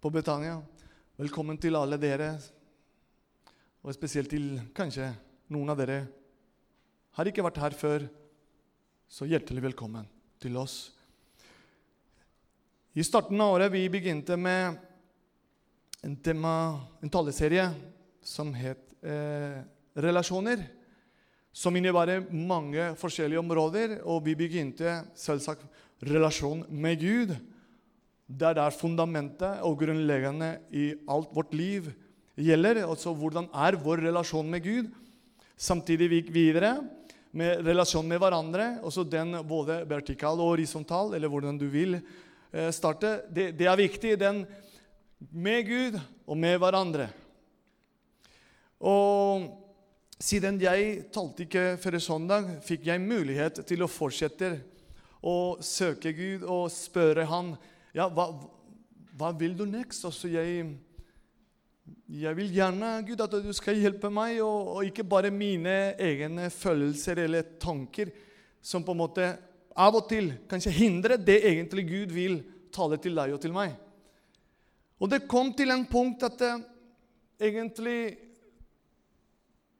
på Betania. Velkommen til alle dere, og spesielt til kanskje noen av dere har ikke vært her før. Så hjertelig velkommen til oss. I starten av året vi begynte med en, tema, en taleserie som het eh, Relasjoner. Som innebærer mange forskjellige områder. Og vi begynte selvsagt relasjon med Gud. Det er der fundamentet og grunnleggende i alt vårt liv gjelder. Altså hvordan er vår relasjon med Gud? Samtidig vi gikk videre med relasjon med hverandre. Også den både vertikal og horisontal, eller hvordan du vil eh, starte. Det, det er viktig. Den med Gud og med hverandre. Og siden jeg talte ikke før søndag, fikk jeg mulighet til å fortsette å søke Gud og spørre Han ja, hva, hva vil du next? Altså, jeg, jeg vil gjerne Gud, at du skal hjelpe meg, og, og, ikke bare mine egne følelser eller tanker, som på en måte av og til kanskje hindrer det egentlig Gud vil tale til deg og til meg. Og det kom til en punkt at det, eh, egentlig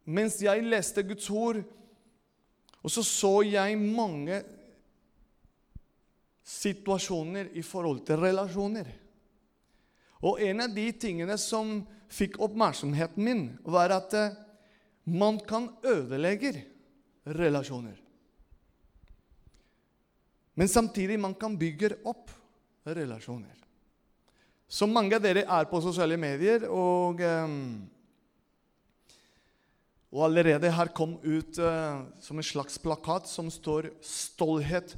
Mens jeg leste Guds ord, og så så jeg mange situasjoner i forhold til relasjoner. Og en av de tingene som fikk oppmerksomheten min, var at eh, man kan ødelegge relasjoner. Men samtidig man kan bygge opp relasjoner. Så mange av dere er på sosiale medier, og, um, og allerede her kom ut uh, som en slags plakat som står 'Stolthet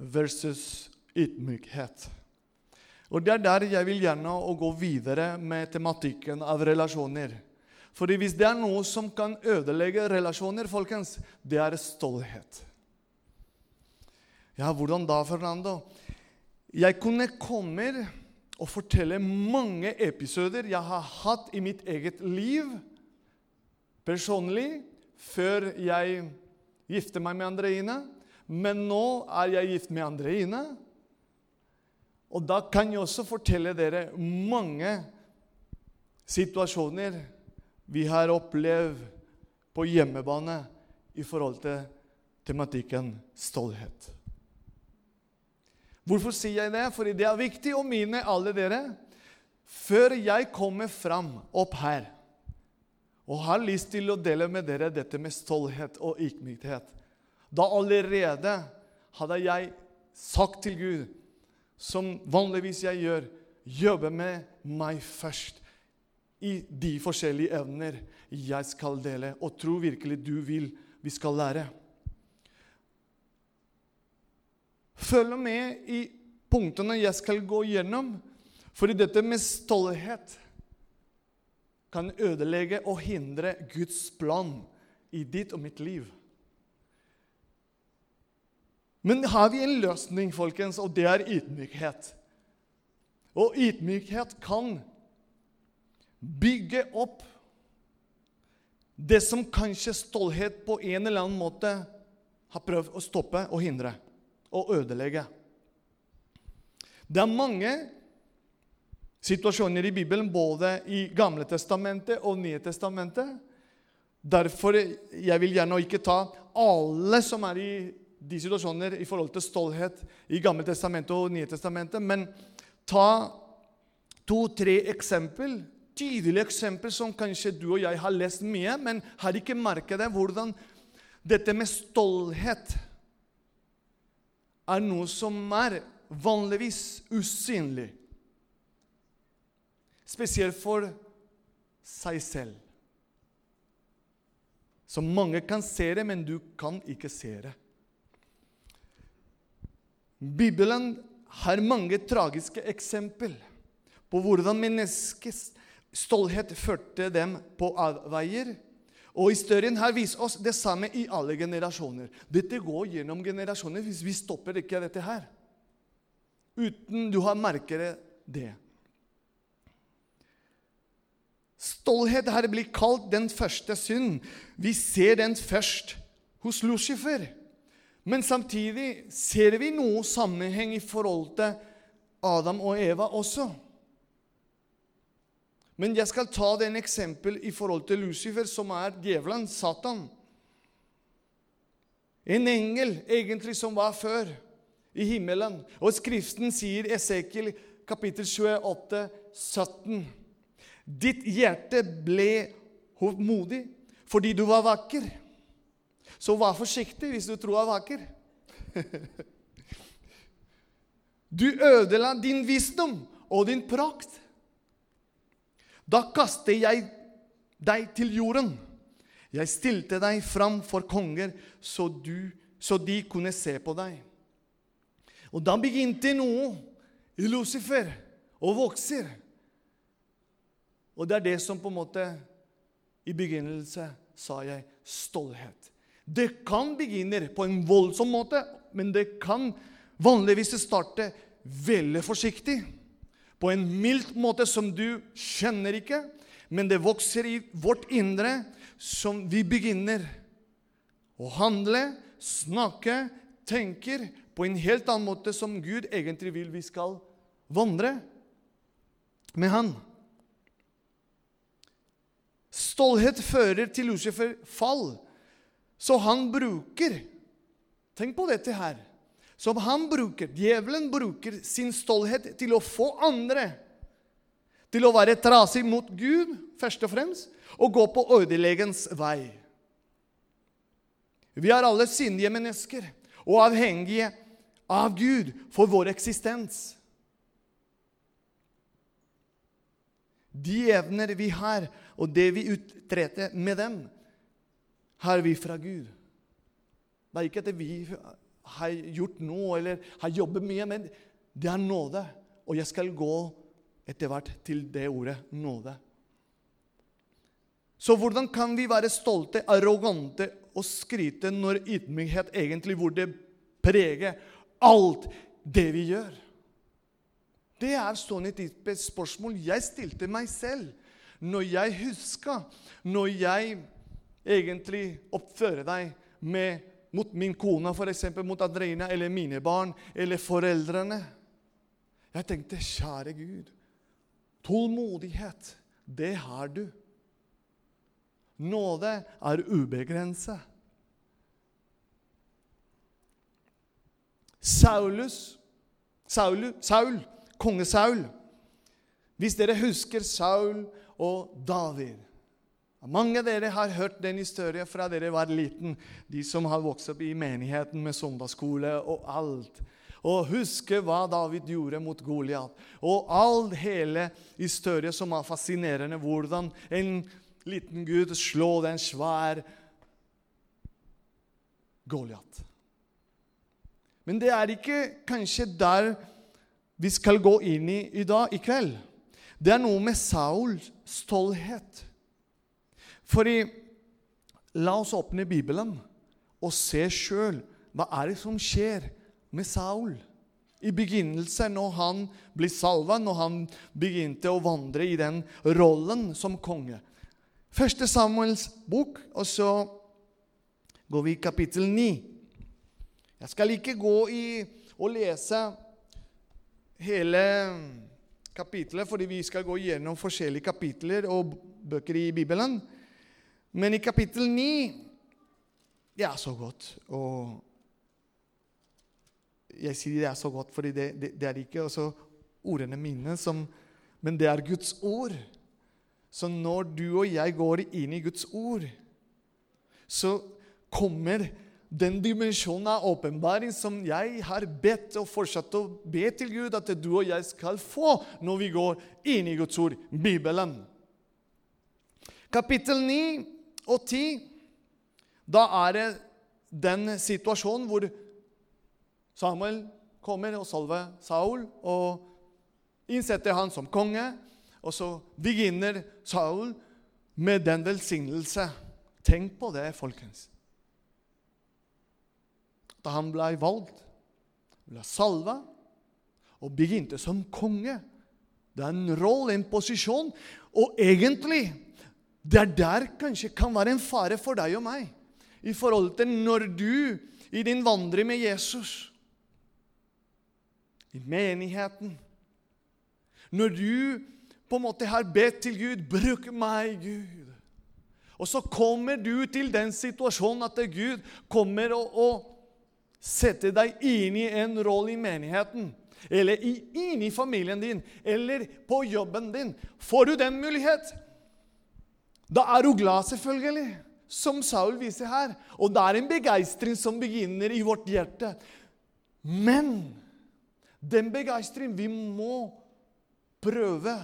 versus ydmykhet'. Og Det er der jeg vil gjerne å gå videre med tematikken av relasjoner. Fordi hvis det er noe som kan ødelegge relasjoner, folkens, det er stolthet. Ja, hvordan da, Fernando? Jeg kunne komme og fortelle mange episoder jeg har hatt i mitt eget liv personlig før jeg gifter meg med Andreine. Men nå er jeg gift med Andreine. Og da kan jeg også fortelle dere mange situasjoner vi har opplevd på hjemmebane i forhold til tematikken stolthet. Hvorfor sier jeg det? Fordi det er viktig å minne alle dere før jeg kommer fram opp her og har lyst til å dele med dere dette med stolthet og ydmykhet. Da allerede hadde jeg sagt til Gud, som vanligvis jeg gjør, jobbe med meg først i de forskjellige evner jeg skal dele, og tro virkelig du vil vi skal lære. Følg med i punktene jeg skal gå gjennom. Fordi dette med stolthet kan ødelegge og hindre Guds plan i ditt og mitt liv. Men har vi en løsning, folkens, og det er ydmykhet. Og ydmykhet kan bygge opp det som kanskje stolthet på en eller annen måte har prøvd å stoppe og hindre og ødelegge. Det er mange situasjoner i Bibelen, både i Gamle testamentet og Nye testamentet. Derfor jeg vil gjerne ikke ta alle som er i de situasjoner i forhold til stolthet i Gamle testamentet og Nye testamentet, men ta to-tre eksempel, tydelige eksempel som kanskje du og jeg har lest mye, men har ikke merket det, hvordan dette med stolthet er noe som er vanligvis usynlig. Spesielt for seg selv. Så mange kan se det, men du kan ikke se det. Bibelen har mange tragiske eksempel på hvordan menneskets stolthet førte dem på avveier og Historien her viser oss det samme i alle generasjoner. Dette går gjennom generasjoner hvis vi stopper ikke dette her. Uten du har merket det. Stolthet her blir kalt den første synd. Vi ser den først hos Lucifer. Men samtidig ser vi noe sammenheng i forhold til Adam og Eva også. Men jeg skal ta det en eksempel i forhold til Lucifer, som er djevelen, Satan. En engel egentlig som var før i himmelen. Og Skriften sier Esekiel kapittel 28, 17. Ditt hjerte ble hovmodig fordi du var vakker. Så vær forsiktig hvis du tror er vakker. Du ødela din visdom og din prakt. Da kastet jeg deg til jorden. Jeg stilte deg fram for konger, så, du, så de kunne se på deg. Og da begynte noe i Lucifer og vokser. Og det er det som på en måte I begynnelse sa jeg stolthet. Det kan begynne på en voldsom måte, men det kan vanligvis starte veldig forsiktig. På en mild måte som du kjenner ikke, men det vokser i vårt indre som vi begynner å handle, snakke, tenker på en helt annen måte som Gud egentlig vil vi skal vandre med Han. Stolthet fører til Lucifer fall, så han bruker Tenk på dette her. Som han bruker, Djevelen bruker sin stolthet til å få andre til å være trasig mot Gud, først og fremst, og gå på ødeleggens vei. Vi er alle syndige mennesker og avhengige av Gud for vår eksistens. De evner vi har, og det vi utretter med dem, har vi fra Gud. Det er ikke at vi har gjort noe eller har jobbet mye, men det er nåde. Og jeg skal gå etter hvert til det ordet nåde. Så hvordan kan vi være stolte, arrogante og skryte når ydmykhet egentlig burde prege alt det vi gjør? Det er sånn et spørsmål jeg stilte meg selv når jeg huska Når jeg egentlig oppføre deg med, mot min kone, f.eks. mot Adrina, eller mine barn, eller foreldrene. Jeg tenkte, kjære Gud, tålmodighet, det har du. Nåde er ubegrenset. Saulus, Saul, Saul, konge Saul Hvis dere husker Saul og David Mange av dere har hørt den historien fra dere var liten, de som har vokst opp i menigheten med søndagsskole og alt. Og huske hva David gjorde mot Goliat. Og all hele historien som er fascinerende. Hvordan en liten gud slår den svær Goliat. Men det er ikke kanskje der vi skal gå inn i i dag, i kveld. Det er noe med Sauls stolthet. Fordi La oss åpne Bibelen og se sjøl hva er det som skjer med Saul. I begynnelsen, når han ble salva, når han begynte å vandre i den rollen som konge. Første Samuels bok, og så går vi i kapittel 9. Jeg skal ikke gå i og lese hele kapitlet, fordi vi skal gå gjennom forskjellige kapitler og bøker i Bibelen. Men i kapittel 9 Det er så godt. Og jeg sier det er så godt, fordi det, det, det er ikke også ordene mine, som, men det er Guds ord. Så når du og jeg går inn i Guds ord, så kommer den dimensjonen av åpenbaring som jeg har bedt og fortsatt å be til Gud at du og jeg skal få når vi går inn i Guds ord, Bibelen. Kapittel 9 og 10, da er det den situasjonen hvor Samuel kommer og salver Saul og innsetter han som konge. Og så begynner Saul med den velsignelse. Tenk på det, folkens. Da han ble valgt, ble salva og begynte som konge. Det er en rolle, en posisjon. Og egentlig det er der kanskje kan være en fare for deg og meg i forhold til når du i din vandring med Jesus, i menigheten Når du på en måte har bedt til Gud 'Bruk meg, Gud'. Og så kommer du til den situasjonen at Gud kommer og, og setter deg inn i en rolle i menigheten. Eller inn i familien din, eller på jobben din. Får du den mulighet, da er hun glad, selvfølgelig, som Saul viser her. Og det er en begeistring som begynner i vårt hjerte. Men den begeistringen vi må prøve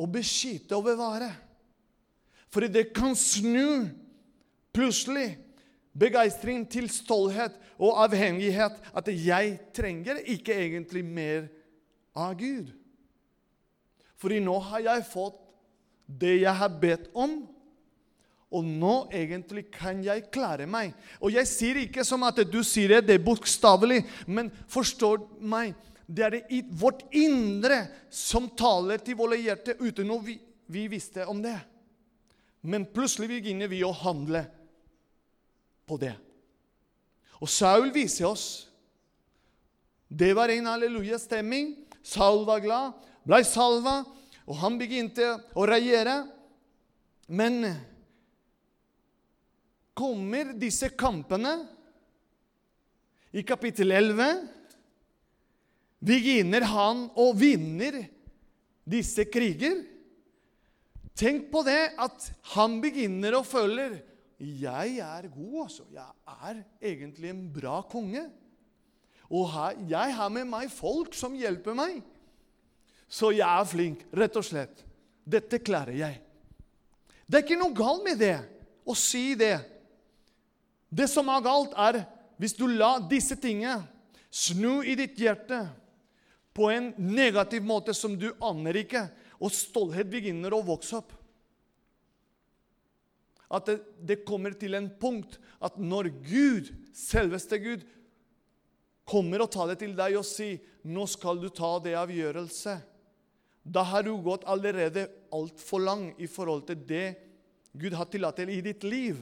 å beskytte og bevare. For det kan snu plutselig begeistring til stolthet og avhengighet. At jeg trenger ikke egentlig mer av Gud. Fordi nå har jeg fått det jeg har bedt om. Og nå egentlig kan jeg klare meg. Og jeg sier ikke som at du sier det det bokstavelig, men forstår meg. Det er det vårt indre som taler til våre hjerter uten at vi, vi visste om det. Men plutselig begynner vi å handle på det. Og Saul viser oss Det var en halleluja-stemming. Saul var glad, ble salva, og han begynte å regjere. Men kommer disse kampene i kapittel 11 Beginner han å vinne disse kriger? Tenk på det at han begynner og føler jeg er god, altså. Jeg er egentlig en bra konge. Og jeg har med meg folk som hjelper meg. Så jeg er flink, rett og slett. Dette klarer jeg. Det er ikke noe galt med det, å si det. Det som er galt, er hvis du lar disse tingene snu i ditt hjerte på en negativ måte som du aner ikke, og stolthet begynner å vokse opp. At det, det, kommer til en punkt at når Gud, selveste Gud, kommer og tar det til deg og sier 'Nå skal du ta det avgjørelse', da har du gått allerede altfor langt i forhold til det Gud har tillatt i ditt liv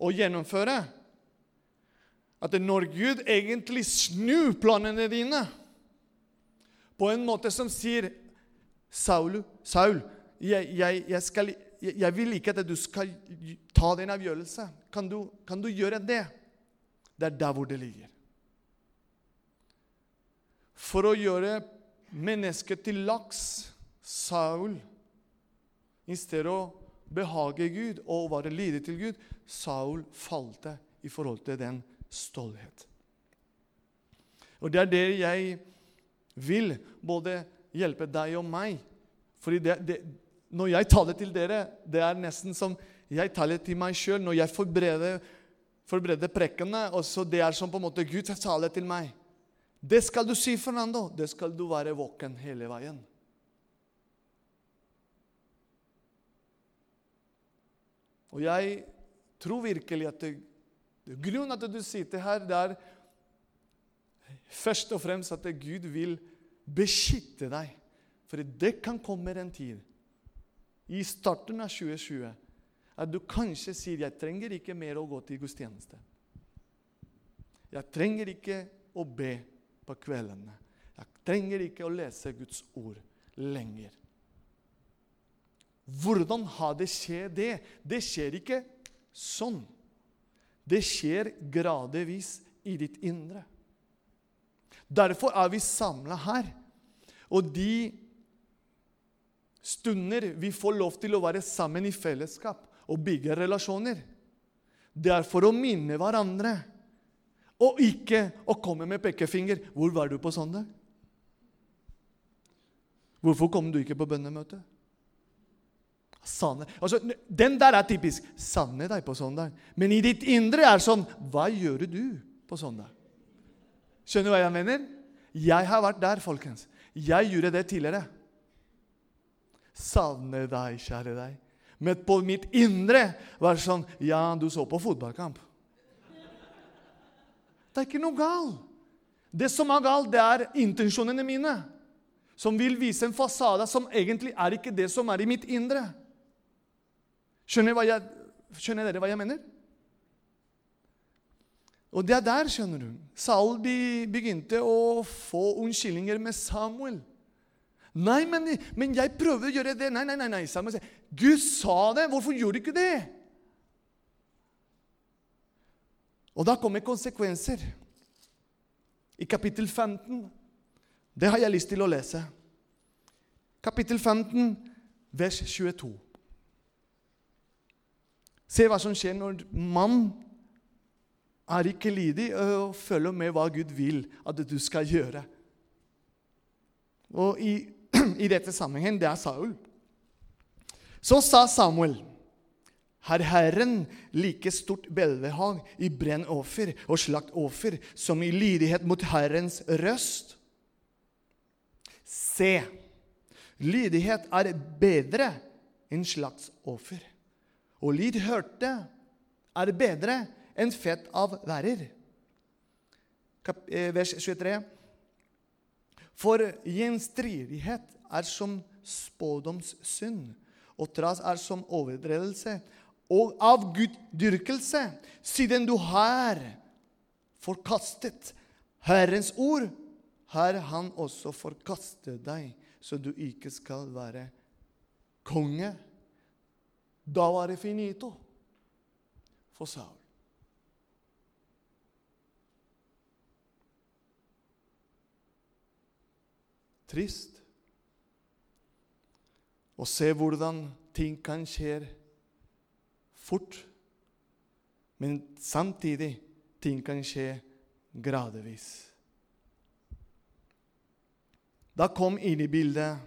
å gjennomføre. At når Gud egentlig snur planene dine på en måte som sier Saul, Saul jeg, jeg, jeg, skal, jeg, vil ikke at du skal ta din avgjørelse. Kan du, kan du gjøre det? Det er der hvor det ligger. For å gjøre mennesket til laks, Saul, i stedet å behage Gud og være lydig til Gud, Saul falte i forhold til den stolthet. Og det er det jeg vil både hjelpe deg og meg. Fordi det, det, når jeg taler til dere, det er nesten som jeg taler til meg sjøl når jeg forbereder, forbereder prekkene. og så Det er som på en måte Gud taler til meg. Det skal du si, Fernando. Det skal du være våken hele veien. Og jeg tror virkelig at det, grunnen til at du sitter her, det er først og fremst at Gud vil beskytte deg. For det kan komme en tid i starten av 2020 at du kanskje sier 'Jeg trenger ikke mer å gå til gudstjeneste'. Jeg trenger ikke å be på kveldene. Jeg trenger ikke å lese Guds ord lenger. Hvordan har det skjedd det? Det skjer ikke sånn. Det skjer gradvis i ditt indre. Derfor er vi samla her. Og de stunder vi får lov til å være sammen i fellesskap og bygge relasjoner, det er for å minne hverandre. Og ikke å komme med pekefinger. 'Hvor var du på søndag?' 'Hvorfor kom du ikke på bønnemøte?' Sanne. Altså, den der er typisk. Sanne deg på søndag. Men i ditt indre er sånn Hva gjør du på søndag? Skjønner du hva jeg mener? Jeg har vært der, folkens. Jeg gjorde det tidligere. Savne deg, kjære deg. Men på mitt indre var det sånn Ja, du så på fotballkamp. Det er ikke noe galt. Det som er galt, det er intensjonene mine. Som vil vise en fasade som egentlig er ikke det som er i mitt indre. Skjønner, jeg, skjønner dere hva jeg mener? Og det er der, skjønner du, Saul begynte å få unnskyldninger med Samuel. Nei, men, men, jeg prøver å gjøre det. Nei, nei, nei. nei. Samuel sier, Gud sa det. Hvorfor gjorde du ikke det? Og da kommer konsekvenser. I kapittel 15 Det har jeg lyst til å lese. Kapittel 15, vers 22. Se hva som skjer når mann er ikke lydig og følger med hva Gud vil at du skal gjøre. Og i, i dette sammenhengen, det er Saul. Så sa Samuel har Herren like stort velbehag i brennoffer og slaktoffer som i lydighet mot Herrens røst? Se, lydighet er bedre enn slaktsoffer, og lydhørte er bedre enn fett av værer. Eh, vers 23. For gjenstridighet er som spådomssynd, og trass er som overdrevelse og av guddyrkelse, siden du har forkastet Herrens ord, har Han også forkastet deg, så du ikke skal være konge. Da var det finito for Saul. Trist å se hvordan ting kan skje fort. Men samtidig ting kan skje gradvis. Da kom inn i bildet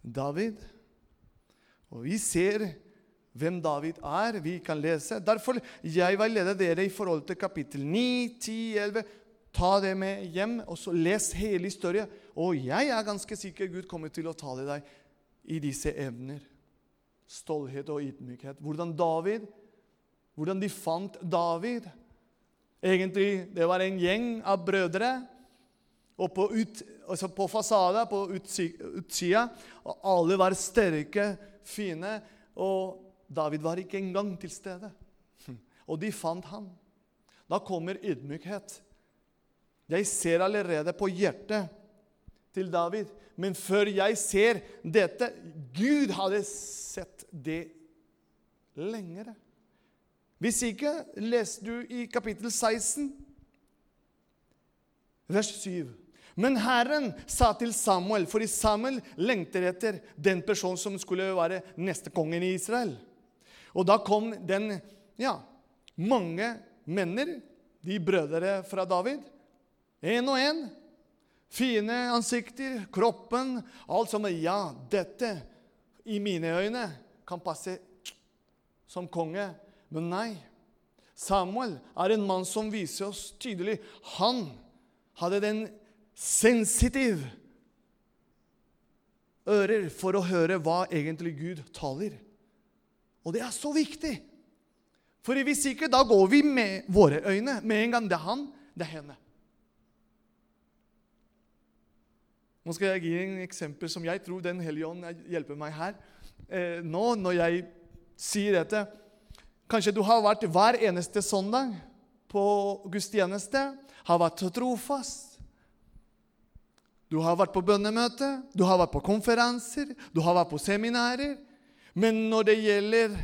David. Og vi ser hvem David er. Vi kan lese. Derfor jeg vil lede dere i forhold til kapittel 9, 10, 11. Ta det med hjem, og så les hele historien. Og jeg er ganske sikker Gud kommer til å tale deg i disse evner stolthet og ydmykhet. Hvordan David Hvordan de fant David. Egentlig det var en gjeng av brødre. Og på, ut, altså på fasada, på utsida, og alle var sterke, fine. Og David var ikke engang til stede. Og de fant han. Da kommer ydmykhet. Jeg ser allerede på hjertet til David men før jeg ser dette Gud hadde sett det lengre. Hvis ikke, leser du i kapittel 16, vers 7. Men Herren sa til Samuel, for Samuel lengter etter den personen som skulle være neste kongen i Israel. Og da kom den Ja, mange menner, de brødre fra David, én og én. Fine ansikter, kroppen, alt som er Ja, dette i mine øyne kan passe som konge. Men nei. Samuel er en mann som viser oss tydelig Han hadde den sensitive ører for å høre hva egentlig Gud taler. Og det er så viktig. For hvis ikke, da går vi med våre øyne. Med en gang det er han, det er henne. Nå skal jeg gi en eksempel som jeg tror Den hellige ånd hjelper meg her. Eh, nå når jeg sier dette Kanskje du har vært hver eneste søndag på gudstjeneste, har vært trofast. Du har vært på bønnemøte, du har vært på konferanser, du har vært på seminarer. Men når det gjelder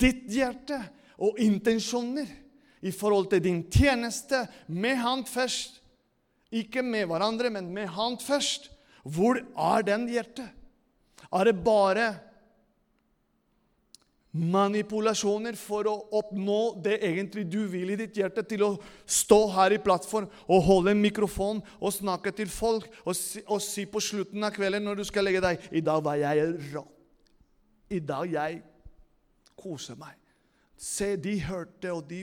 ditt hjerte og intensjoner i forhold til din tjeneste med Han først, ikke med hverandre, men med Han først. Hvor er den hjertet? Er det bare manipulasjoner for å oppnå det egentlig du vil i ditt hjerte, til å stå her i plattform og holde en mikrofon og snakke til folk og si, og si på slutten av kvelden når du skal legge deg 'I dag var jeg rå. I dag jeg koser meg.' Se, de hørte, og de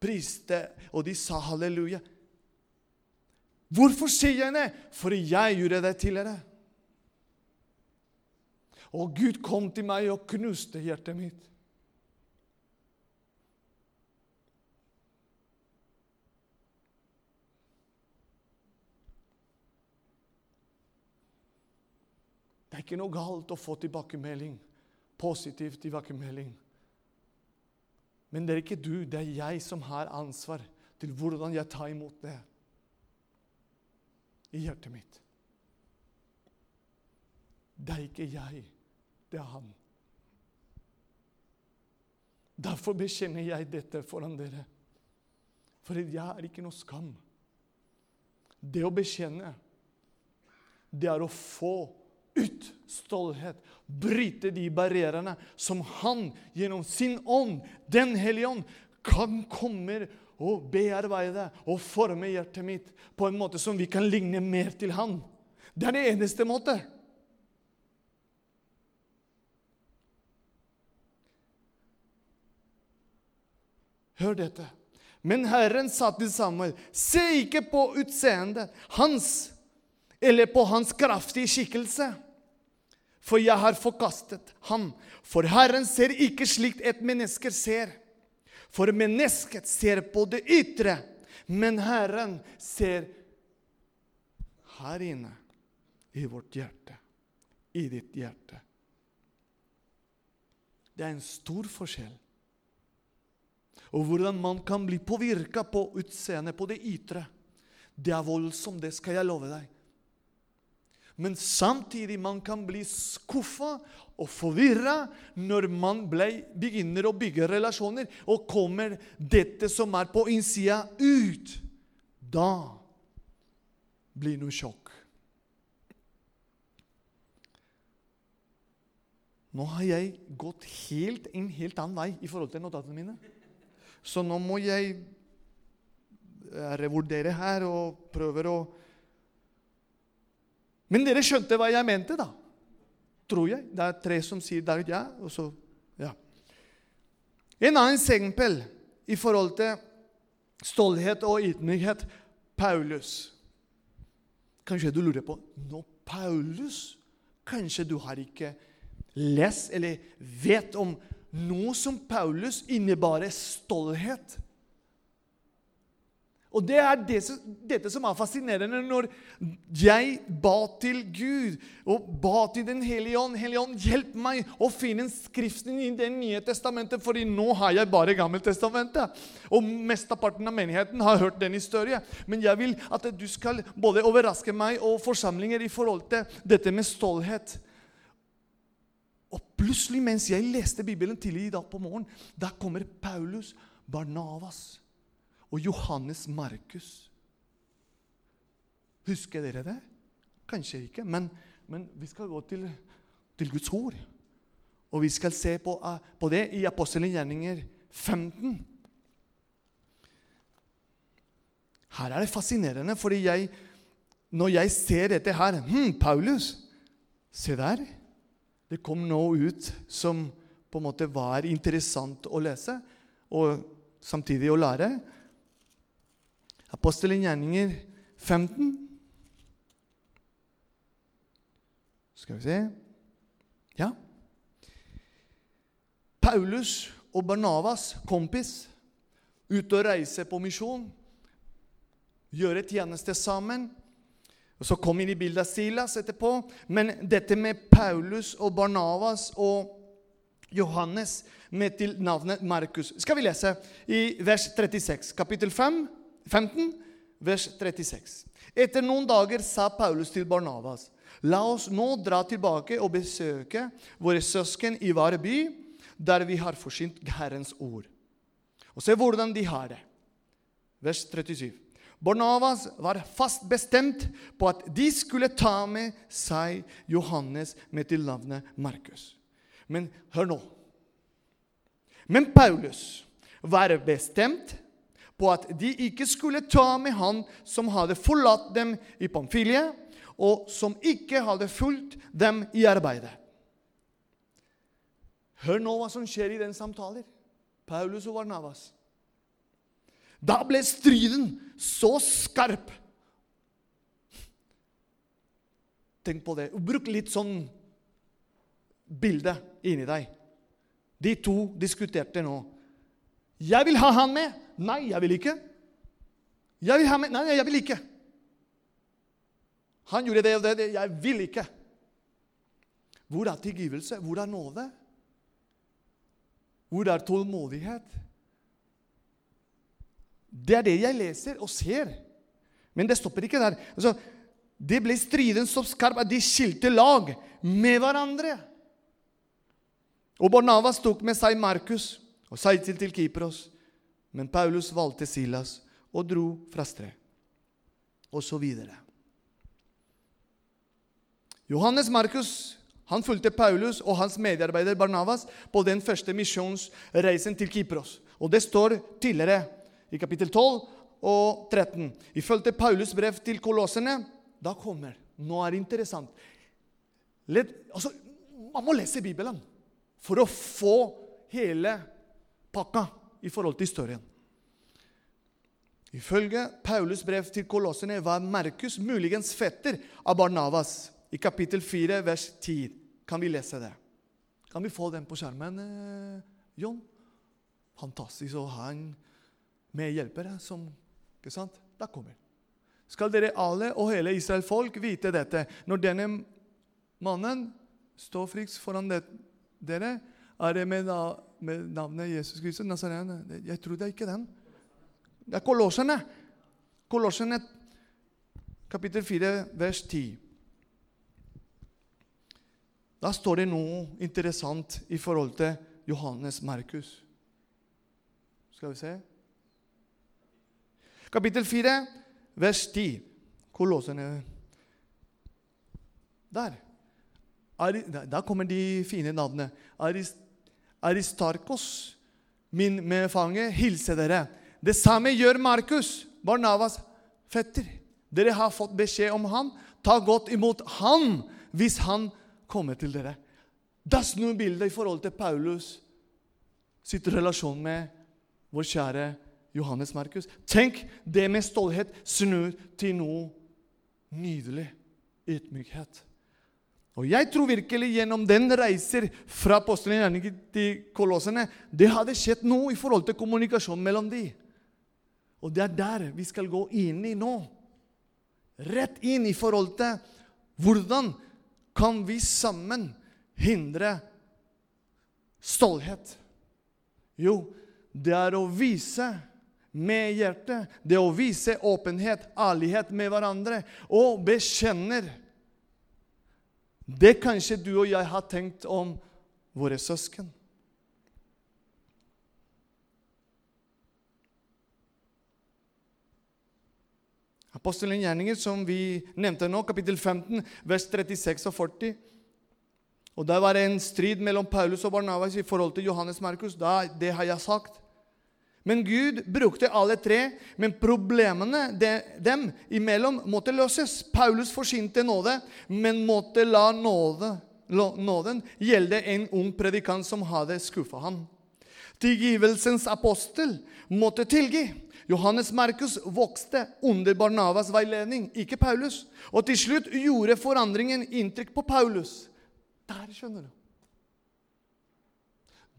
priste, og de sa halleluja. Hvorfor sier jeg det? Fordi jeg gjorde det tidligere. Og Gud kom til meg og knuste hjertet mitt. Det er ikke noe galt å få tilbakemelding, positiv tilbakemelding. Men det er ikke du, det er jeg som har ansvar til hvordan jeg tar imot det i hjertet mitt. Det er ikke jeg, det er han. Derfor bekjenner jeg dette foran dere. For jeg er ikke noe skam. Det å bekjenne, det er å få ut stolthet. Bryte de barrierene som han gjennom sin ånd, Den hellige ånd, kan komme og bearbeide og forme hjertet mitt på en måte som vi kan ligne mer til han. Det er det eneste måte. Hør dette. Men Herren sa til Samuel, se ikke på utseendet hans eller på hans kraftige skikkelse, for jeg har forkastet ham. For Herren ser ikke slikt et menneske ser. For mennesket ser på det ytre, men Herren ser her inne, i vårt hjerte, i ditt hjerte. Det er en stor forskjell og hvordan man kan bli påvirka på utseendet, på det ytre. Det er voldsomt, det skal jeg love deg. Men samtidig man kan bli skuffa og forvirra når man ble, begynner å bygge relasjoner, og kommer dette som er på innsida, ut. Da blir det sjokk. Nå har jeg gått helt en helt annen vei i forhold til notatene mine. Så nå må jeg eh, revurdere her og prøve å Men dere skjønte hva jeg mente, da? Tror jeg. Det er tre som sier det ja. Og så, ja. En annen eksempel i forhold til stolthet og ydmykhet Paulus. Kanskje du lurer på Nå, Paulus? Kanskje du har ikke lest eller vet om noe som Paulus innebar stolthet. Og det er det, dette som er fascinerende når jeg ba til Gud og ba til Den hellige ånd. Hellige ånd, hjelp meg å finne skriften i Det nye testamentet, fordi nå har jeg bare Gammeltestamentet. Og mesteparten av menigheten har hørt den historien. Men jeg vil at du skal både overraske meg og forsamlinger i forhold til dette med stolthet. Og plutselig, mens jeg leste Bibelen tidlig i dag på morgen, da kommer Paulus, Barnavas og Johannes Markus. Husker dere det? Kanskje ikke, men, men vi skal gå til, til, Guds ord. Og vi skal se på, uh, på det i Apostelen gjerninger 15. Her er det fascinerende, fordi jeg, når jeg ser dette her hm, Paulus, se der. Det kom noe ut som på en måte var interessant å lese, og samtidig å lære. Apostelen gjerninger 15. Skal vi se Ja. Paulus og Barnavas, kompis, ute og reiser på misjon. Gjøre tjeneste sammen. Og Så kom inn i bildet Silas etterpå. Men dette med Paulus og Barnavas og Johannes med til navnet Markus skal vi lese i vers 36, kapittel 5, 15, vers 36. Etter noen dager sa Paulus til Barnavas.: La oss nå dra tilbake og besøke våre søsken i hver by, der vi har forsynt Herrens ord, og se hvordan de har det. Vers 37. Barnavas var fast bestemt på at de skulle ta med seg Johannes med til navnet Markus. Men hør nå. Men Paulus var bestemt på at de ikke skulle ta med han som hadde forlatt dem i Pamfilie, og som ikke hadde fulgt dem i arbeidet. Hør nå hva som skjer i den samtalen. Paulus og Varnavas. Da ble striden så skarp. Tenk på det. Bruk litt sånn bilde inni deg. De to diskuterte nå. Jeg vil ha han med. Nei, jeg vil ikke. Jeg vil ha med. Nei, jeg vil ikke. Han gjorde det og det. Jeg vil ikke. Hvor er tilgivelse? Hvor er nåde? Hvor er tålmodighet? Det er det jeg leser og ser. Men det stopper ikke der. Altså, det ble striden så skarp at de skilte lag med hverandre. Og Barnava tok med seg Markus og seilte til Kypros. Men Paulus valgte Silas og dro fra sted. Og så videre. Johannes Markus han fulgte Paulus og hans medarbeider Barnavas på den første misjonsreisen til Kypros. Og Det står tidligere i kapittel 12 og 13. Ifølge Paulus' brev til kolossene da kommer Nå er det interessant. Let, altså, man må lese Bibelen for å få hele pakka i forhold til historien. Ifølge Paulus' brev til kolossene var Markus muligens fetter av Barnavas. I kapittel 4, vers 10 kan vi lese det. Kan vi få den på skjermen, John? Fantastisk å ha en medhjelper som Ikke sant? Da kommer Skal dere alle og hele Israel folk vite dette Når denne mannen står friks foran dere, er det med, med navnet Jesus Kristus Nazarene. Jeg tror det er ikke den. Det er Kolossene. Kolossene kapittel 4, vers 10. Da står det noe interessant i forhold til Johannes Markus. Skal vi se Kapittel 4, vers 10. Kolossene Der. Der kommer de fine navnene. Aristarkos, min medfange, hilse dere. Det samme gjør Markus, Barnavas fetter. Dere har fått beskjed om han. Ta godt imot han hvis han kommer til dere. Da snur bildet i forhold til Paulus sitt relasjon med vår kjære Johannes Markus. Tenk det med stolthet snur til noe nydelig. Ydmykhet. Og jeg tror virkelig gjennom den reiser fra apostelen til kolossene det hadde skjedd noe i forhold til kommunikasjon mellom de. Og det er der vi skal gå inn i nå. Rett inn i forhold til hvordan kan vi sammen hindre stolthet? Jo, det er å vise med hjertet, det er å vise åpenhet, ærlighet med hverandre, og bekjenner det kanskje du og jeg har tenkt om våre søsken. Apostelen gjerninger, som vi nevnte nå, kapittel 15, vers 36 og 40. Og Der var det en strid mellom Paulus og Barnabas i forhold til Johannes Markus. Det har jeg sagt. Men Gud brukte alle tre, men problemene de, dem imellom måtte løses. Paulus forsynte nåde, men måtte la nåde, nåden gjelde en ung predikant som hadde skuffa ham. Tilgivelsens apostel måtte tilgi. Johannes Markus vokste under Barnavas veiledning, ikke Paulus. Og til slutt gjorde forandringen inntrykk på Paulus. Der, skjønner du.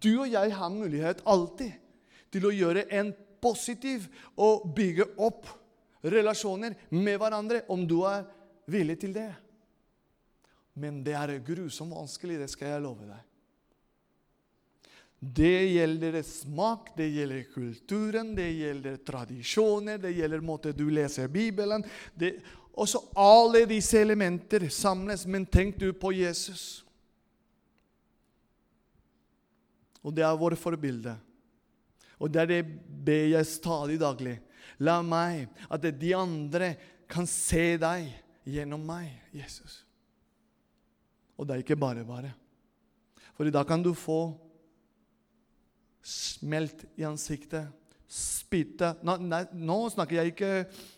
Du og jeg har mulighet alltid til å gjøre en positiv og bygge opp relasjoner med hverandre, om du er villig til det. Men det er grusomt vanskelig, det skal jeg love deg. Det gjelder smak, det gjelder kulturen, det gjelder tradisjoner, det gjelder måte du leser Bibelen det, Også alle disse elementer samles. Men tenk du på Jesus. Og det er vårt forbilde. Og det er det ber jeg stadig daglig. La meg, at de andre kan se deg gjennom meg, Jesus. Og det er ikke bare bare. For da kan du få smelt i ansiktet, spytte nå, nå, snakker jeg ikke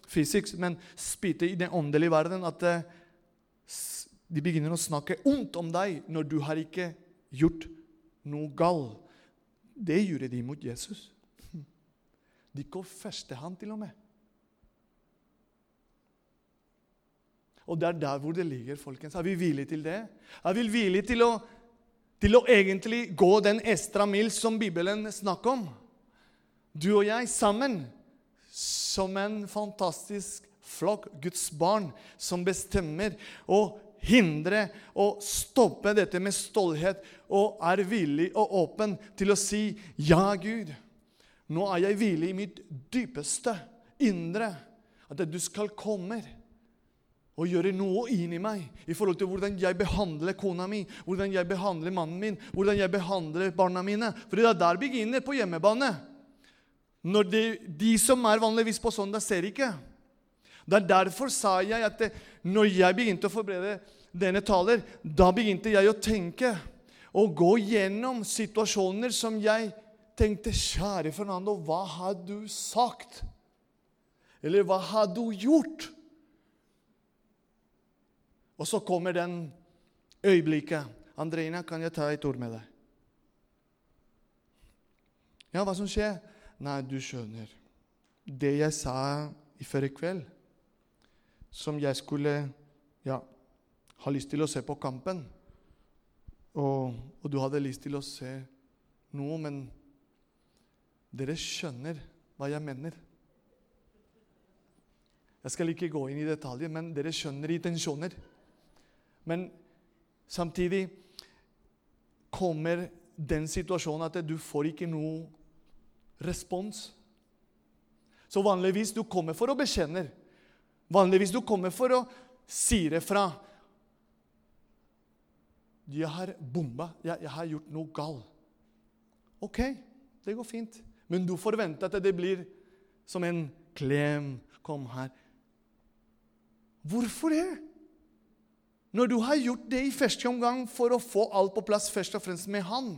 fysisk, men spytte i den åndelige verden. At eh, de begynner å snakke ondt om deg når du har ikke gjort noe galt. Det gjorde de mot Jesus. De koffeste han til og med. Og det er der hvor det ligger, folkens. Er vi villige til det? Er vi villige til å til å egentlig gå den ekstra mil som Bibelen snakker om. Du og jeg sammen som en fantastisk flokk Guds barn som bestemmer å hindre og stoppe dette med stolthet og er villig og åpen til å si 'Ja, Gud, nå er jeg villig i mitt dypeste indre' at du skal komme og gjøre noe inni meg i forhold til hvordan jeg behandler kona mi, hvordan jeg behandler mannen min, hvordan jeg behandler barna mine. For det er der begynner på hjemmebane. Når de, de som er vanligvis på søndag, ser ikke. Det er derfor sa jeg at når jeg begynte å forberede denne taler, da begynte jeg å tenke og gå gjennom situasjoner som jeg tenkte Kjære Fernando, hva har du sagt? Eller hva har du gjort? Og så kommer den øyeblikket. Andreina, kan jeg ta et ord med deg? Ja, hva som skjer? Nei, du skjønner. Det jeg sa i forrige kveld, som jeg skulle ja, ha lyst til å se på kampen og, og du hadde lyst til å se noe, men dere skjønner hva jeg mener. Jeg skal ikke gå inn i detaljer, men dere skjønner intensjoner. Men samtidig kommer den situasjonen at du får ikke noe respons. Så vanligvis du kommer for å bekjenne. Vanligvis du kommer for å si det fra. Jeg har bomba. Jeg, jeg har gjort noe galt. OK, det går fint. Men du forventer at det blir som en klem. Kom her. Hvorfor det? Når du har gjort det i første omgang for å få alt på plass først og fremst med han.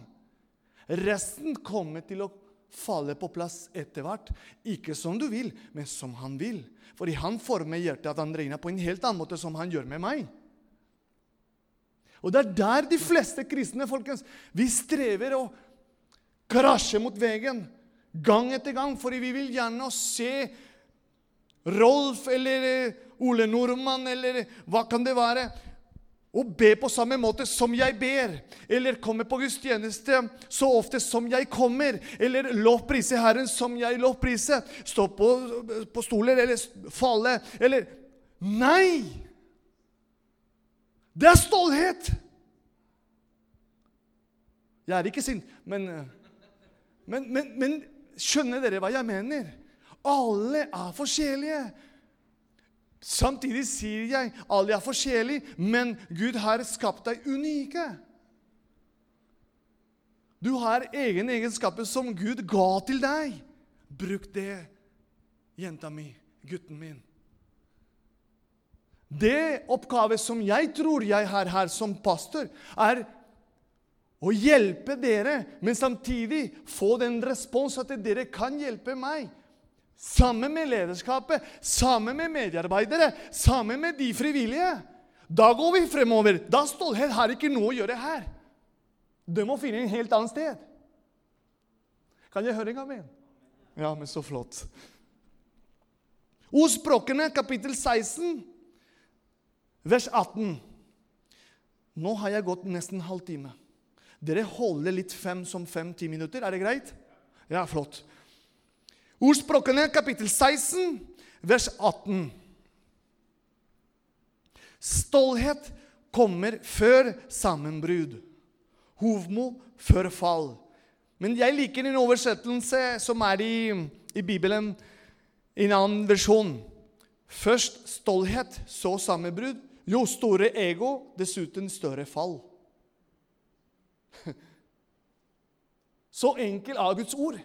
Resten kommer til å falle på plass etter hvert. Ikke som du vil, men som han vil. Fordi han former hjertet av Andreina på en helt annen måte som han gjør med meg. Og det er der de fleste kristne folkens, vi strever å krasje mot veggen gang etter gang, fordi vi vil gjerne se Rolf eller eh, Ole Nordmann eller hva kan det være, og be på samme måte som jeg ber, eller komme på gudstjeneste så ofte som jeg kommer, eller lovprise Herren som jeg lovpriser, stå på, på stoler eller falle, eller Nei! Det er stolthet! Jeg er ikke sint, men, men, men, men skjønner dere hva jeg mener? Alle er forskjellige. Samtidig sier jeg alle er forskjellige, men Gud har skapt deg unike. Du har egne egenskaper som Gud ga til deg. Bruk det, jenta mi, gutten min. Det oppgave som jeg tror jeg har her som pastor, er å hjelpe dere, men samtidig få den respons at dere kan hjelpe meg. Sammen med lederskapet, sammen med mediearbeidere, sammen med de frivillige. Da går vi fremover. Da stolthet har ikke noe å gjøre her. du må finne en helt annet sted. Kan jeg høre en gang? Ja, men så flott. Ordspråkene, kapittel 16 vers 18. Nå har jeg gått nesten en halvtime. Dere holder litt fem som fem-ti minutter. Er det greit? Ja, flott. Ordspråkene, kapittel 16, vers 18. Stolthet kommer før sammenbrudd. Hovmod før fall. Men jeg liker en oversettelse som er i, i Bibelen, i en annen versjon. Først stolthet, så sammenbrudd jo store ego, dessuten større fall. Så enkel er Guds ord.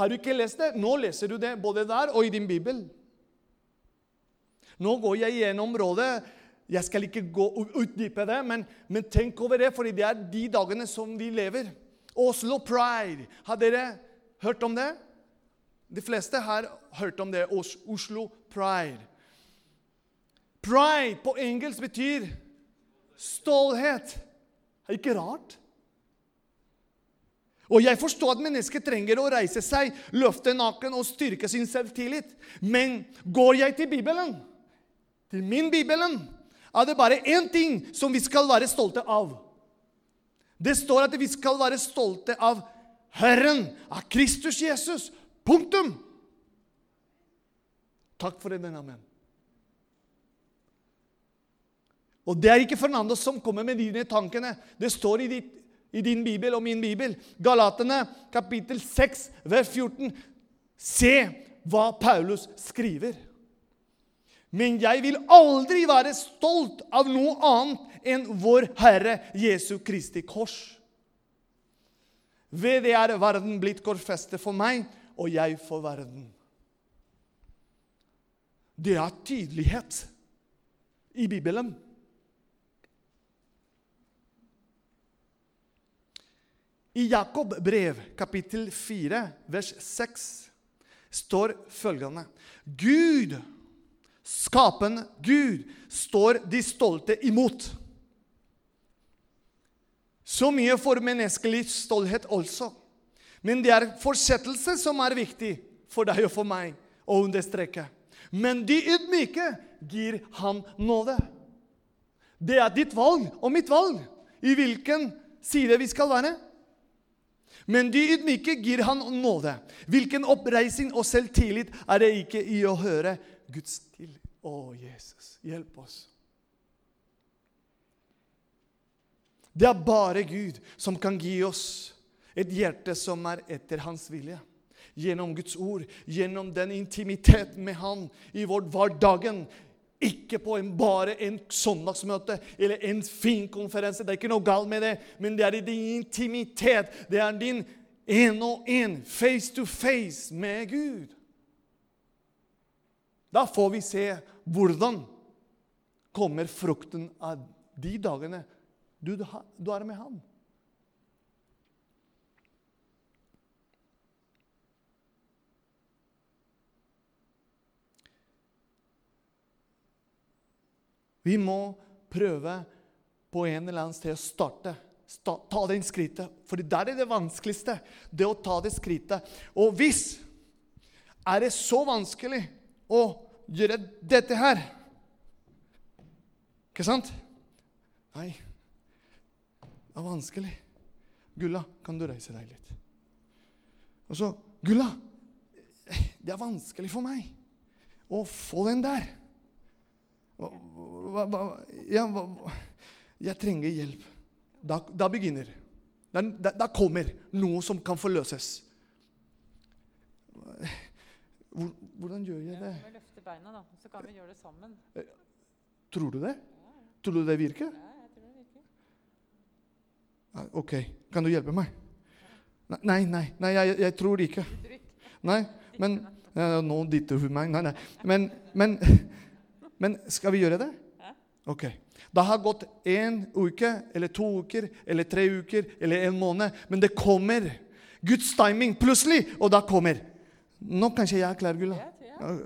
Har du ikke lest det? Nå leser du det både der og i din bibel. Nå går jeg gjennom rådet. Jeg skal ikke gå utdype det, men, men tenk over det, for det er de dagene som vi lever. Oslo Pride. Har dere hørt om det? De fleste har hørt om det. Oslo Pride. Pride på engelsk betyr stolthet. Er det ikke rart? Og jeg forstår at mennesker trenger å reise seg, løfte naken og styrke sin selvtillit. Men går jeg til Bibelen, til min Bibelen, er det bare én ting som vi skal være stolte av. Det står at vi skal være stolte av Herren, av Kristus Jesus. Punktum! Takk for den amen. Og det er ikke Fernando som kommer med dine tankene. Det står i, ditt, i din bibel og min bibel. Galatene kapittel 6, vers 14. Se hva Paulus skriver. Men jeg vil aldri være stolt av noe annet enn vår Herre Jesu Kristi kors. Ved det er verden blitt korsfestet for meg, og jeg for verden. Det er tydelighet i Bibelen. I Jakob brev, kapittel 4, vers 6, står følgende Gud Skapende Gud står de stolte imot. Så mye for menneskelig stolthet også. Men det er fortsettelse som er viktig for deg og for meg å understreke. Men de ydmyke gir han nåde. Det er ditt valg og mitt valg i hvilken side vi skal være. Men de ydmyke gir han nåde. Hvilken oppreising og selvtillit er det ikke i å høre Guds til? Å, Jesus, hjelp oss. Det er bare Gud som kan gi oss et hjerte som er etter hans vilje. Gjennom Guds ord, gjennom den intimitet med Han i vår hverdagen. Ikke på en, bare en søndagsmøte eller en fin konferanse. Det er ikke noe galt med det, men det er i din intimitet. Det er din en og en, face to face med Gud. Da får vi se hvordan kommer frukten av de dagene du, du er med Han. Vi må prøve på en eller annen sted å starte. Ta det skrittet. For der er det vanskeligste. Det å ta det skrittet. Og hvis er det så vanskelig å gjøre dette her Ikke sant? Nei, det er vanskelig. Gulla, kan du reise deg litt? Og så Gulla, det er vanskelig for meg å få den der. Hva, hva, ja, hva, jeg trenger hjelp. Da, da begynner da, da, kommer noe som kan forløses. Hvordan gjør jeg det? Ja, løfte beina, da. Så kan vi gjøre det sammen. Eh, tror du det? Tror du det virker? Ja, jeg tror det virker. OK. Kan du hjelpe meg? Nei, nei, nei jeg, jeg tror ikke. Nei, men ja, Nå dytter hun meg. Nei, nei. Men, men, men skal vi gjøre det? OK. Det har gått én uke eller to uker eller tre uker eller en måned, men det kommer. Guds timing plutselig, og da kommer. Nå kanskje jeg er klar, Gulla.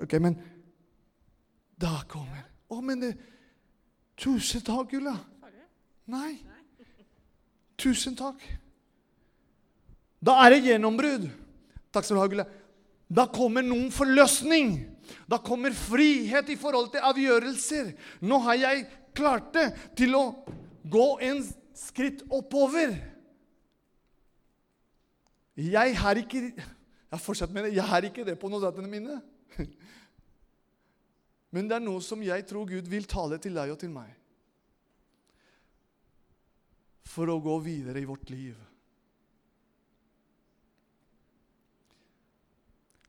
Ok, men da kommer Å, men det Tusen takk, Gulla. Nei. Tusen takk. Da er det gjennombrudd. Takk skal du ha, Gulla. Da kommer noen forløsning. Da kommer frihet i forhold til avgjørelser. Nå har jeg klart det til å gå en skritt oppover. Jeg har ikke Jeg fortsatt med det. Jeg har ikke det på notatene mine. Men det er noe som jeg tror Gud vil tale til deg og til meg. For å gå videre i vårt liv.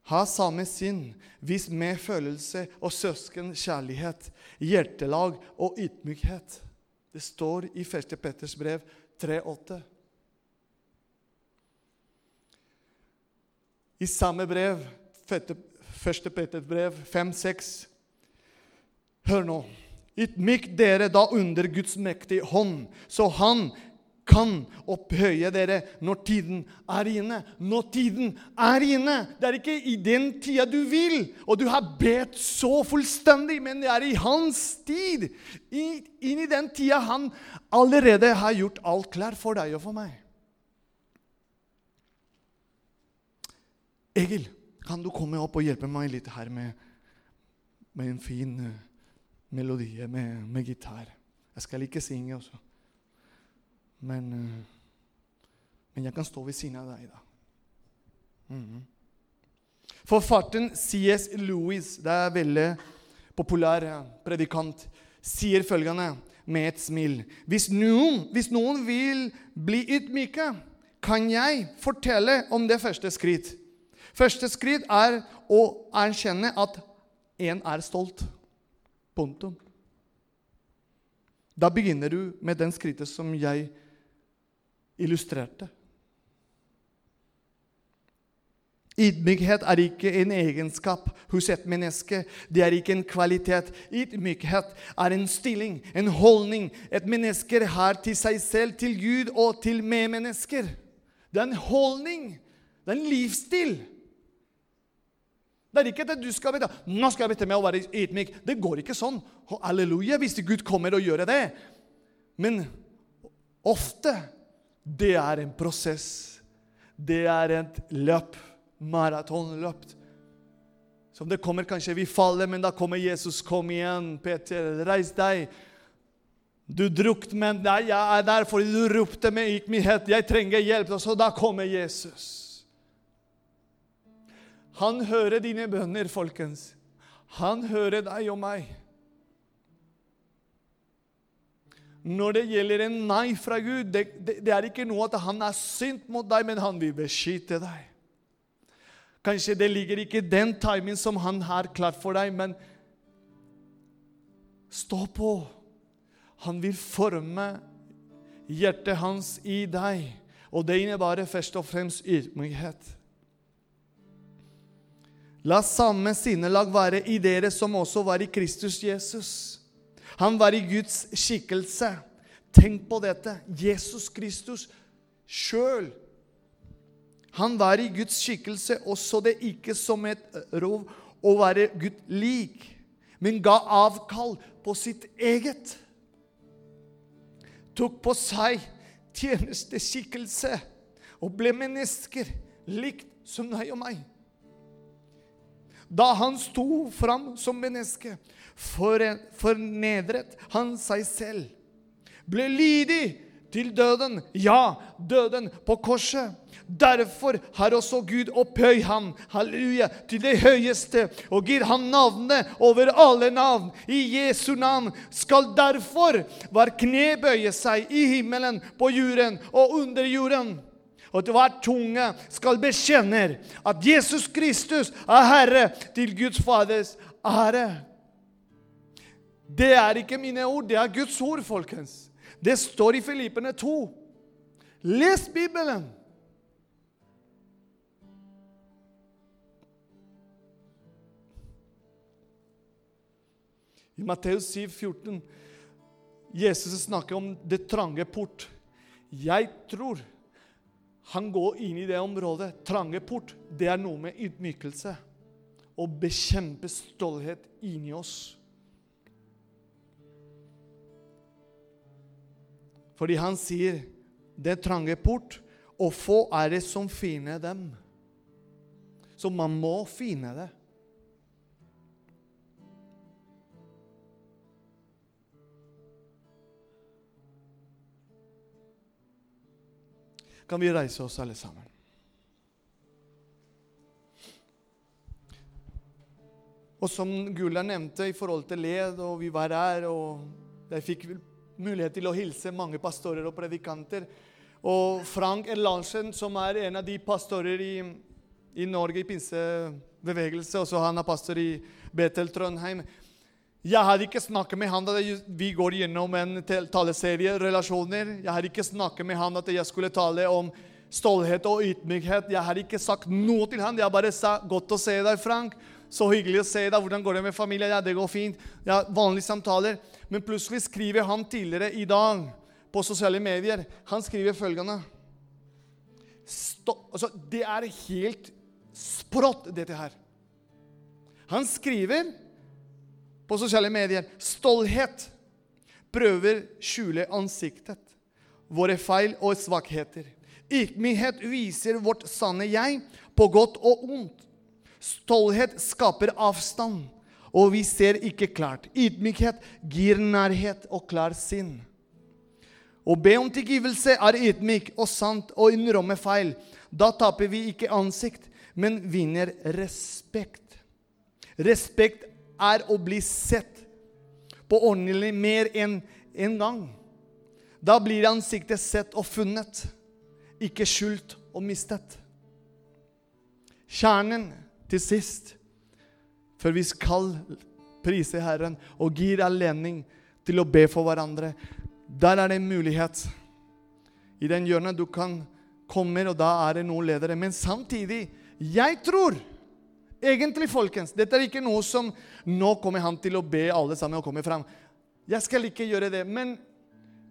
Ha samme sinn, vis med følelse og søskenkjærlighet, hjertelag og ydmykhet. Det står i 1. Petters brev 3,8. I samme brev, 1. Petters brev 5,6 Hør nå. Ydmyk dere da under Guds mektige hånd, så han kan opphøye dere når tiden er inne. Når tiden er inne. Det er ikke i den tida du vil, og du har bedt så fullstendig, men det er i hans tid. inn i den tida han allerede har gjort alt klar for deg og for meg. Egil, kan du komme opp og hjelpe meg litt her med, med en fin melodi med, med gitar. Jeg skal ikke synge også. Men, uh, men jeg kan stå ved siden av deg, da. Mm. Forfatteren C.S. Lewis, det er veldig populær predikant, sier følgende med et smil. Hvis noen, hvis noen vil bli ydmyke, kan jeg fortelle om det første skritt. Første skritt er å erkjenne at en er stolt. Punktum. Da begynner du med den skrittet som jeg illustrerte. Ydmykhet er ikke en egenskap hos et menneske. Det er ikke en kvalitet. Ydmykhet er en stilling, en holdning et menneske har til seg selv, til Gud og til medmennesker. Det er en holdning. Det er en livsstil. Det er ikke at du skal vite nå skal jeg vite med å være ydmyk. Det går ikke sånn. Halleluja hvis Gud kommer og gjør det. Men ofte det er en prosess. Det er et løp maratonløp. Som det kommer kanskje vi faller, men da kommer Jesus. Kom igjen, Peter. Reis deg. Du drukte, men nei, jeg er der fordi du ropte med ydmykhet. Jeg trenger hjelp. Og så da kommer Jesus. Han hører dine bønner, folkens. Han hører deg og meg. Når det gjelder en nei fra Gud, det, det, det er ikke noe at han er sint mot deg, men han vil beskytte deg. Kanskje det ligger ikke den timingen som han har klart for deg, men stå på. Han vil forme hjertet hans i deg, og det innebærer først og fremst ydmykhet. La samme sinnelag være i dere som også var i Kristus Jesus. Han var i Guds skikkelse. Tenk på dette. Jesus Kristus sjøl han var i Guds skikkelse og så det ikke som et rov å være Gud lik, men ga avkall på sitt eget. Tok på seg tjenesteskikkelse og ble mennesker likt som deg og meg. Da han sto fram som menneske, fornedret han seg selv, ble lydig til døden, ja, døden på korset. Derfor har også Gud opphøyd ham, halleluja, til det høyeste og gir ham navnet over alle navn. I Jesu navn skal derfor hver kne bøye seg i himmelen, på jorden og under jorden. Og hver tunge skal bekjenne at Jesus Kristus er Herre til Guds Faders ære. Det er ikke mine ord, det er Guds ord, folkens. Det står i Filippene 2. Les Bibelen! I Matteus 7, 14, Jesus snakker om det trange port. Jeg tror han går inn i det området. Trange port, det er noe med ydmykelse. Å bekjempe stolthet inni oss. Fordi han sier det trange port, og få er det som finner dem. Så man må finne det. Kan vi reise oss alle sammen. Og som Gulla nevnte i forhold til led, og vi var her, og jeg fikk mulighet til å hilse mange pastorer og predikanter. Og Frank Erlandsen, som er en av de pastorer i, i Norge i pinsebevegelse, og så han er pastor i Betel Trondheim. Jeg har ikke snakket med han da vi går gjennom en taleserie, relasjoner. Jeg har ikke snakket med han at jeg skulle tale om stolthet og ydmykhet. Jeg har ikke sagt noe til han. Jeg bare sa 'godt å se deg, Frank'. Så hyggelig å se deg. Hvordan går det med familien? Ja, det går fint. Ja, Vanlige samtaler. Men plutselig skriver han tidligere i dag på sosiale medier Han skriver følgende altså, Det er helt sprått, dette her. Han skriver på sosiale medier. Stolthet prøver skjule ansiktet, våre feil og svakheter. Ydmykhet viser vårt sanne jeg på godt og ondt. Stolthet skaper avstand, og vi ser ikke klart. Ydmykhet gir nærhet og klar sinn. Å be om tilgivelse er ydmyk og sant og innrømme feil. Da taper vi ikke ansikt, men vinner respekt. Respekt er å bli sett på ordentlig mer enn en gang. Da blir ansiktet sett og funnet, ikke skjult og mistet. Kjernen til sist, før vi skal prise Herren og gir anledning til å be for hverandre. Der er det en mulighet. I den hjørnet du kan komme, og da er det noen ledere. Men samtidig, jeg tror egentlig, folkens Dette er ikke noe som Nå kommer han til å be alle sammen å komme fram. Jeg skal ikke gjøre det. Men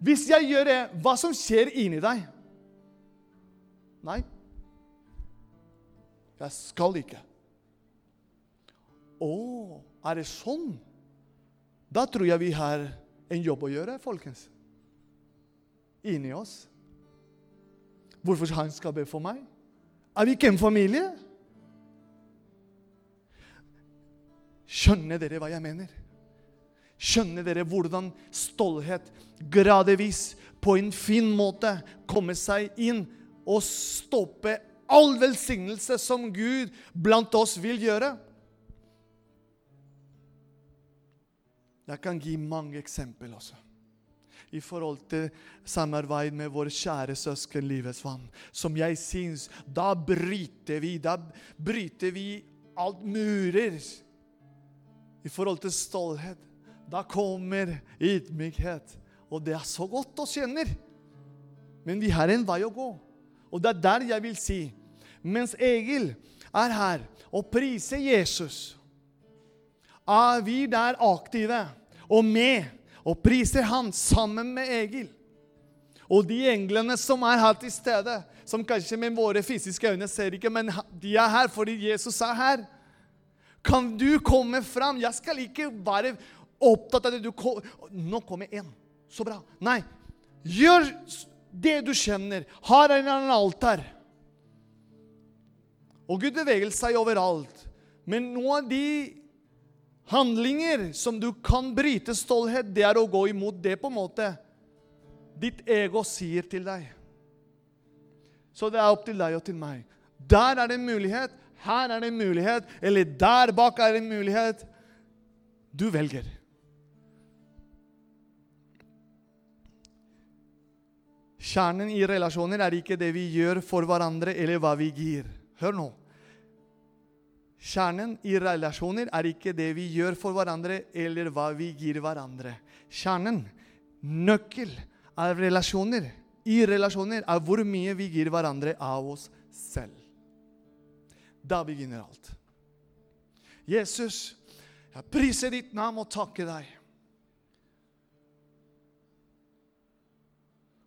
hvis jeg gjør det, hva som skjer inni deg? Nei. Jeg skal ikke. Å, er det sånn? Da tror jeg vi har en jobb å gjøre, folkens. Inni oss. Hvorfor han skal be for meg? Er vi ikke en familie? Skjønner dere hva jeg mener? Skjønner dere hvordan stolthet gradvis, på en fin måte, kommer seg inn og stopper all velsignelse som Gud blant oss vil gjøre? Jeg kan gi mange eksempler også. I forhold til samarbeid med vår kjære søsken Livets Vann. Som jeg syns Da bryter vi. Da bryter vi alt murer i forhold til stolthet. Da kommer ydmykhet. Og det er så godt å kjenne. Men vi har en vei å gå. Og det er der jeg vil si Mens Egil er her og priser Jesus, er vi der aktive og med og priser han sammen med Egil. Og de englene som er her til stede, som kanskje med våre fysiske øyne ser ikke, men de er her fordi Jesus er her. Kan du komme fram? Jeg skal ikke være opptatt av det du Nå kommer én. Så bra. Nei. Gjør det du kjenner. Har en eller annen altar. Og Gud beveger seg overalt. Men noen av de handlinger som du kan bryte stolthet, det er å gå imot det på en måte ditt ego sier til deg. Så det er opp til deg og til meg. Der er det en mulighet. Her er det en mulighet. Eller der bak er det en mulighet. Du velger. Kjernen i relasjoner er ikke det vi gjør for hverandre, eller hva vi gir. Hør nå. Kjernen i relasjoner er ikke det vi gjør for hverandre, eller hva vi gir hverandre. Kjernen, nøkkel, av relasjoner, i relasjoner, er hvor mye vi gir hverandre av oss selv. Da begynner alt. Jesus, jeg priser ditt navn og takker deg.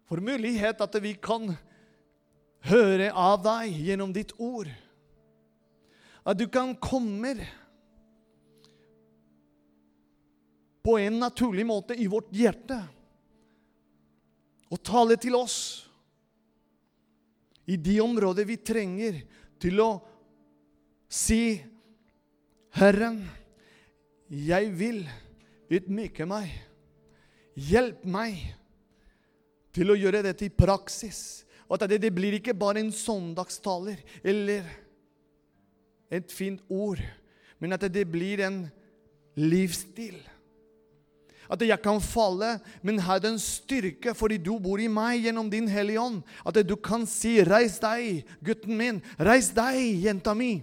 For mulighet at vi kan høre av deg gjennom ditt ord. At du kan komme på en naturlig måte i vårt hjerte og tale til oss i de områder vi trenger til å si, 'Herren, jeg vil ydmyke meg. Hjelp meg til å gjøre dette i praksis.' Og at det, det blir ikke bare en søndagstaler eller et fint ord, men at det blir en livsstil. At jeg kan falle, men ha den styrke fordi du bor i meg gjennom din Hellige Ånd. At du kan si 'Reis deg, gutten min. Reis deg, jenta mi'.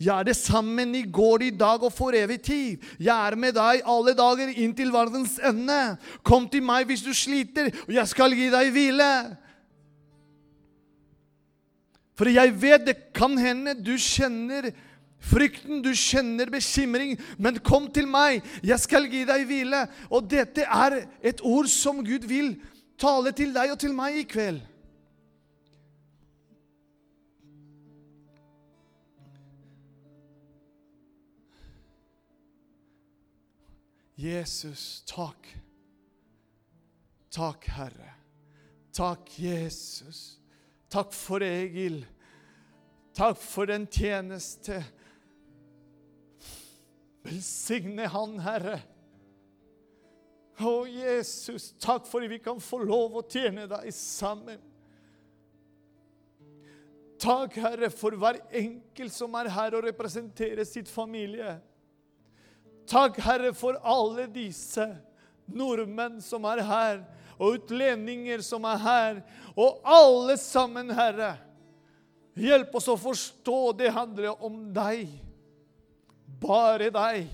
Jeg er det sammen i går, i dag og for evig tid. Jeg er med deg alle dager inntil verdens ende. Kom til meg hvis du sliter, og jeg skal gi deg hvile. For jeg vet det kan hende du kjenner frykten, du kjenner bekymring, men kom til meg, jeg skal gi deg hvile. Og dette er et ord som Gud vil tale til deg og til meg i kveld. Jesus, takk. Takk, Herre. Takk, Jesus. Takk for Egil. Takk for den tjeneste. Velsigne han, Herre. Å, Jesus, takk for at vi kan få lov å tjene deg sammen. Takk, Herre, for hver enkelt som er her og representerer sitt familie. Takk, Herre, for alle disse nordmenn som er her, og utlendinger som er her, og alle sammen, Herre. Hjelp oss å forstå det handler om deg. Bare deg.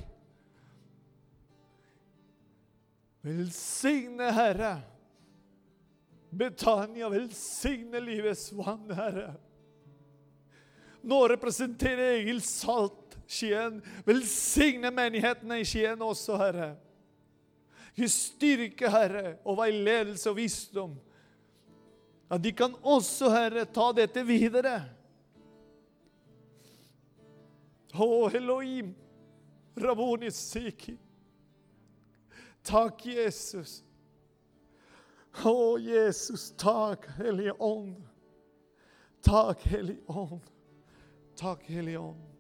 Velsigne, Herre. Betania, velsigne livets vann, Herre. Nå representerer Egil Salt Skien. Velsigne menighetene i Skien også, Herre. Gi styrke, Herre, og veiledelse og visdom. At de kan også, Herre, ta dette videre. Å, Elohim, Raboni Siki. Takk, Jesus. Å, Jesus, takk, Hellige Ånd. Takk, Hellige Ånd. Takk, Hellige Ånd.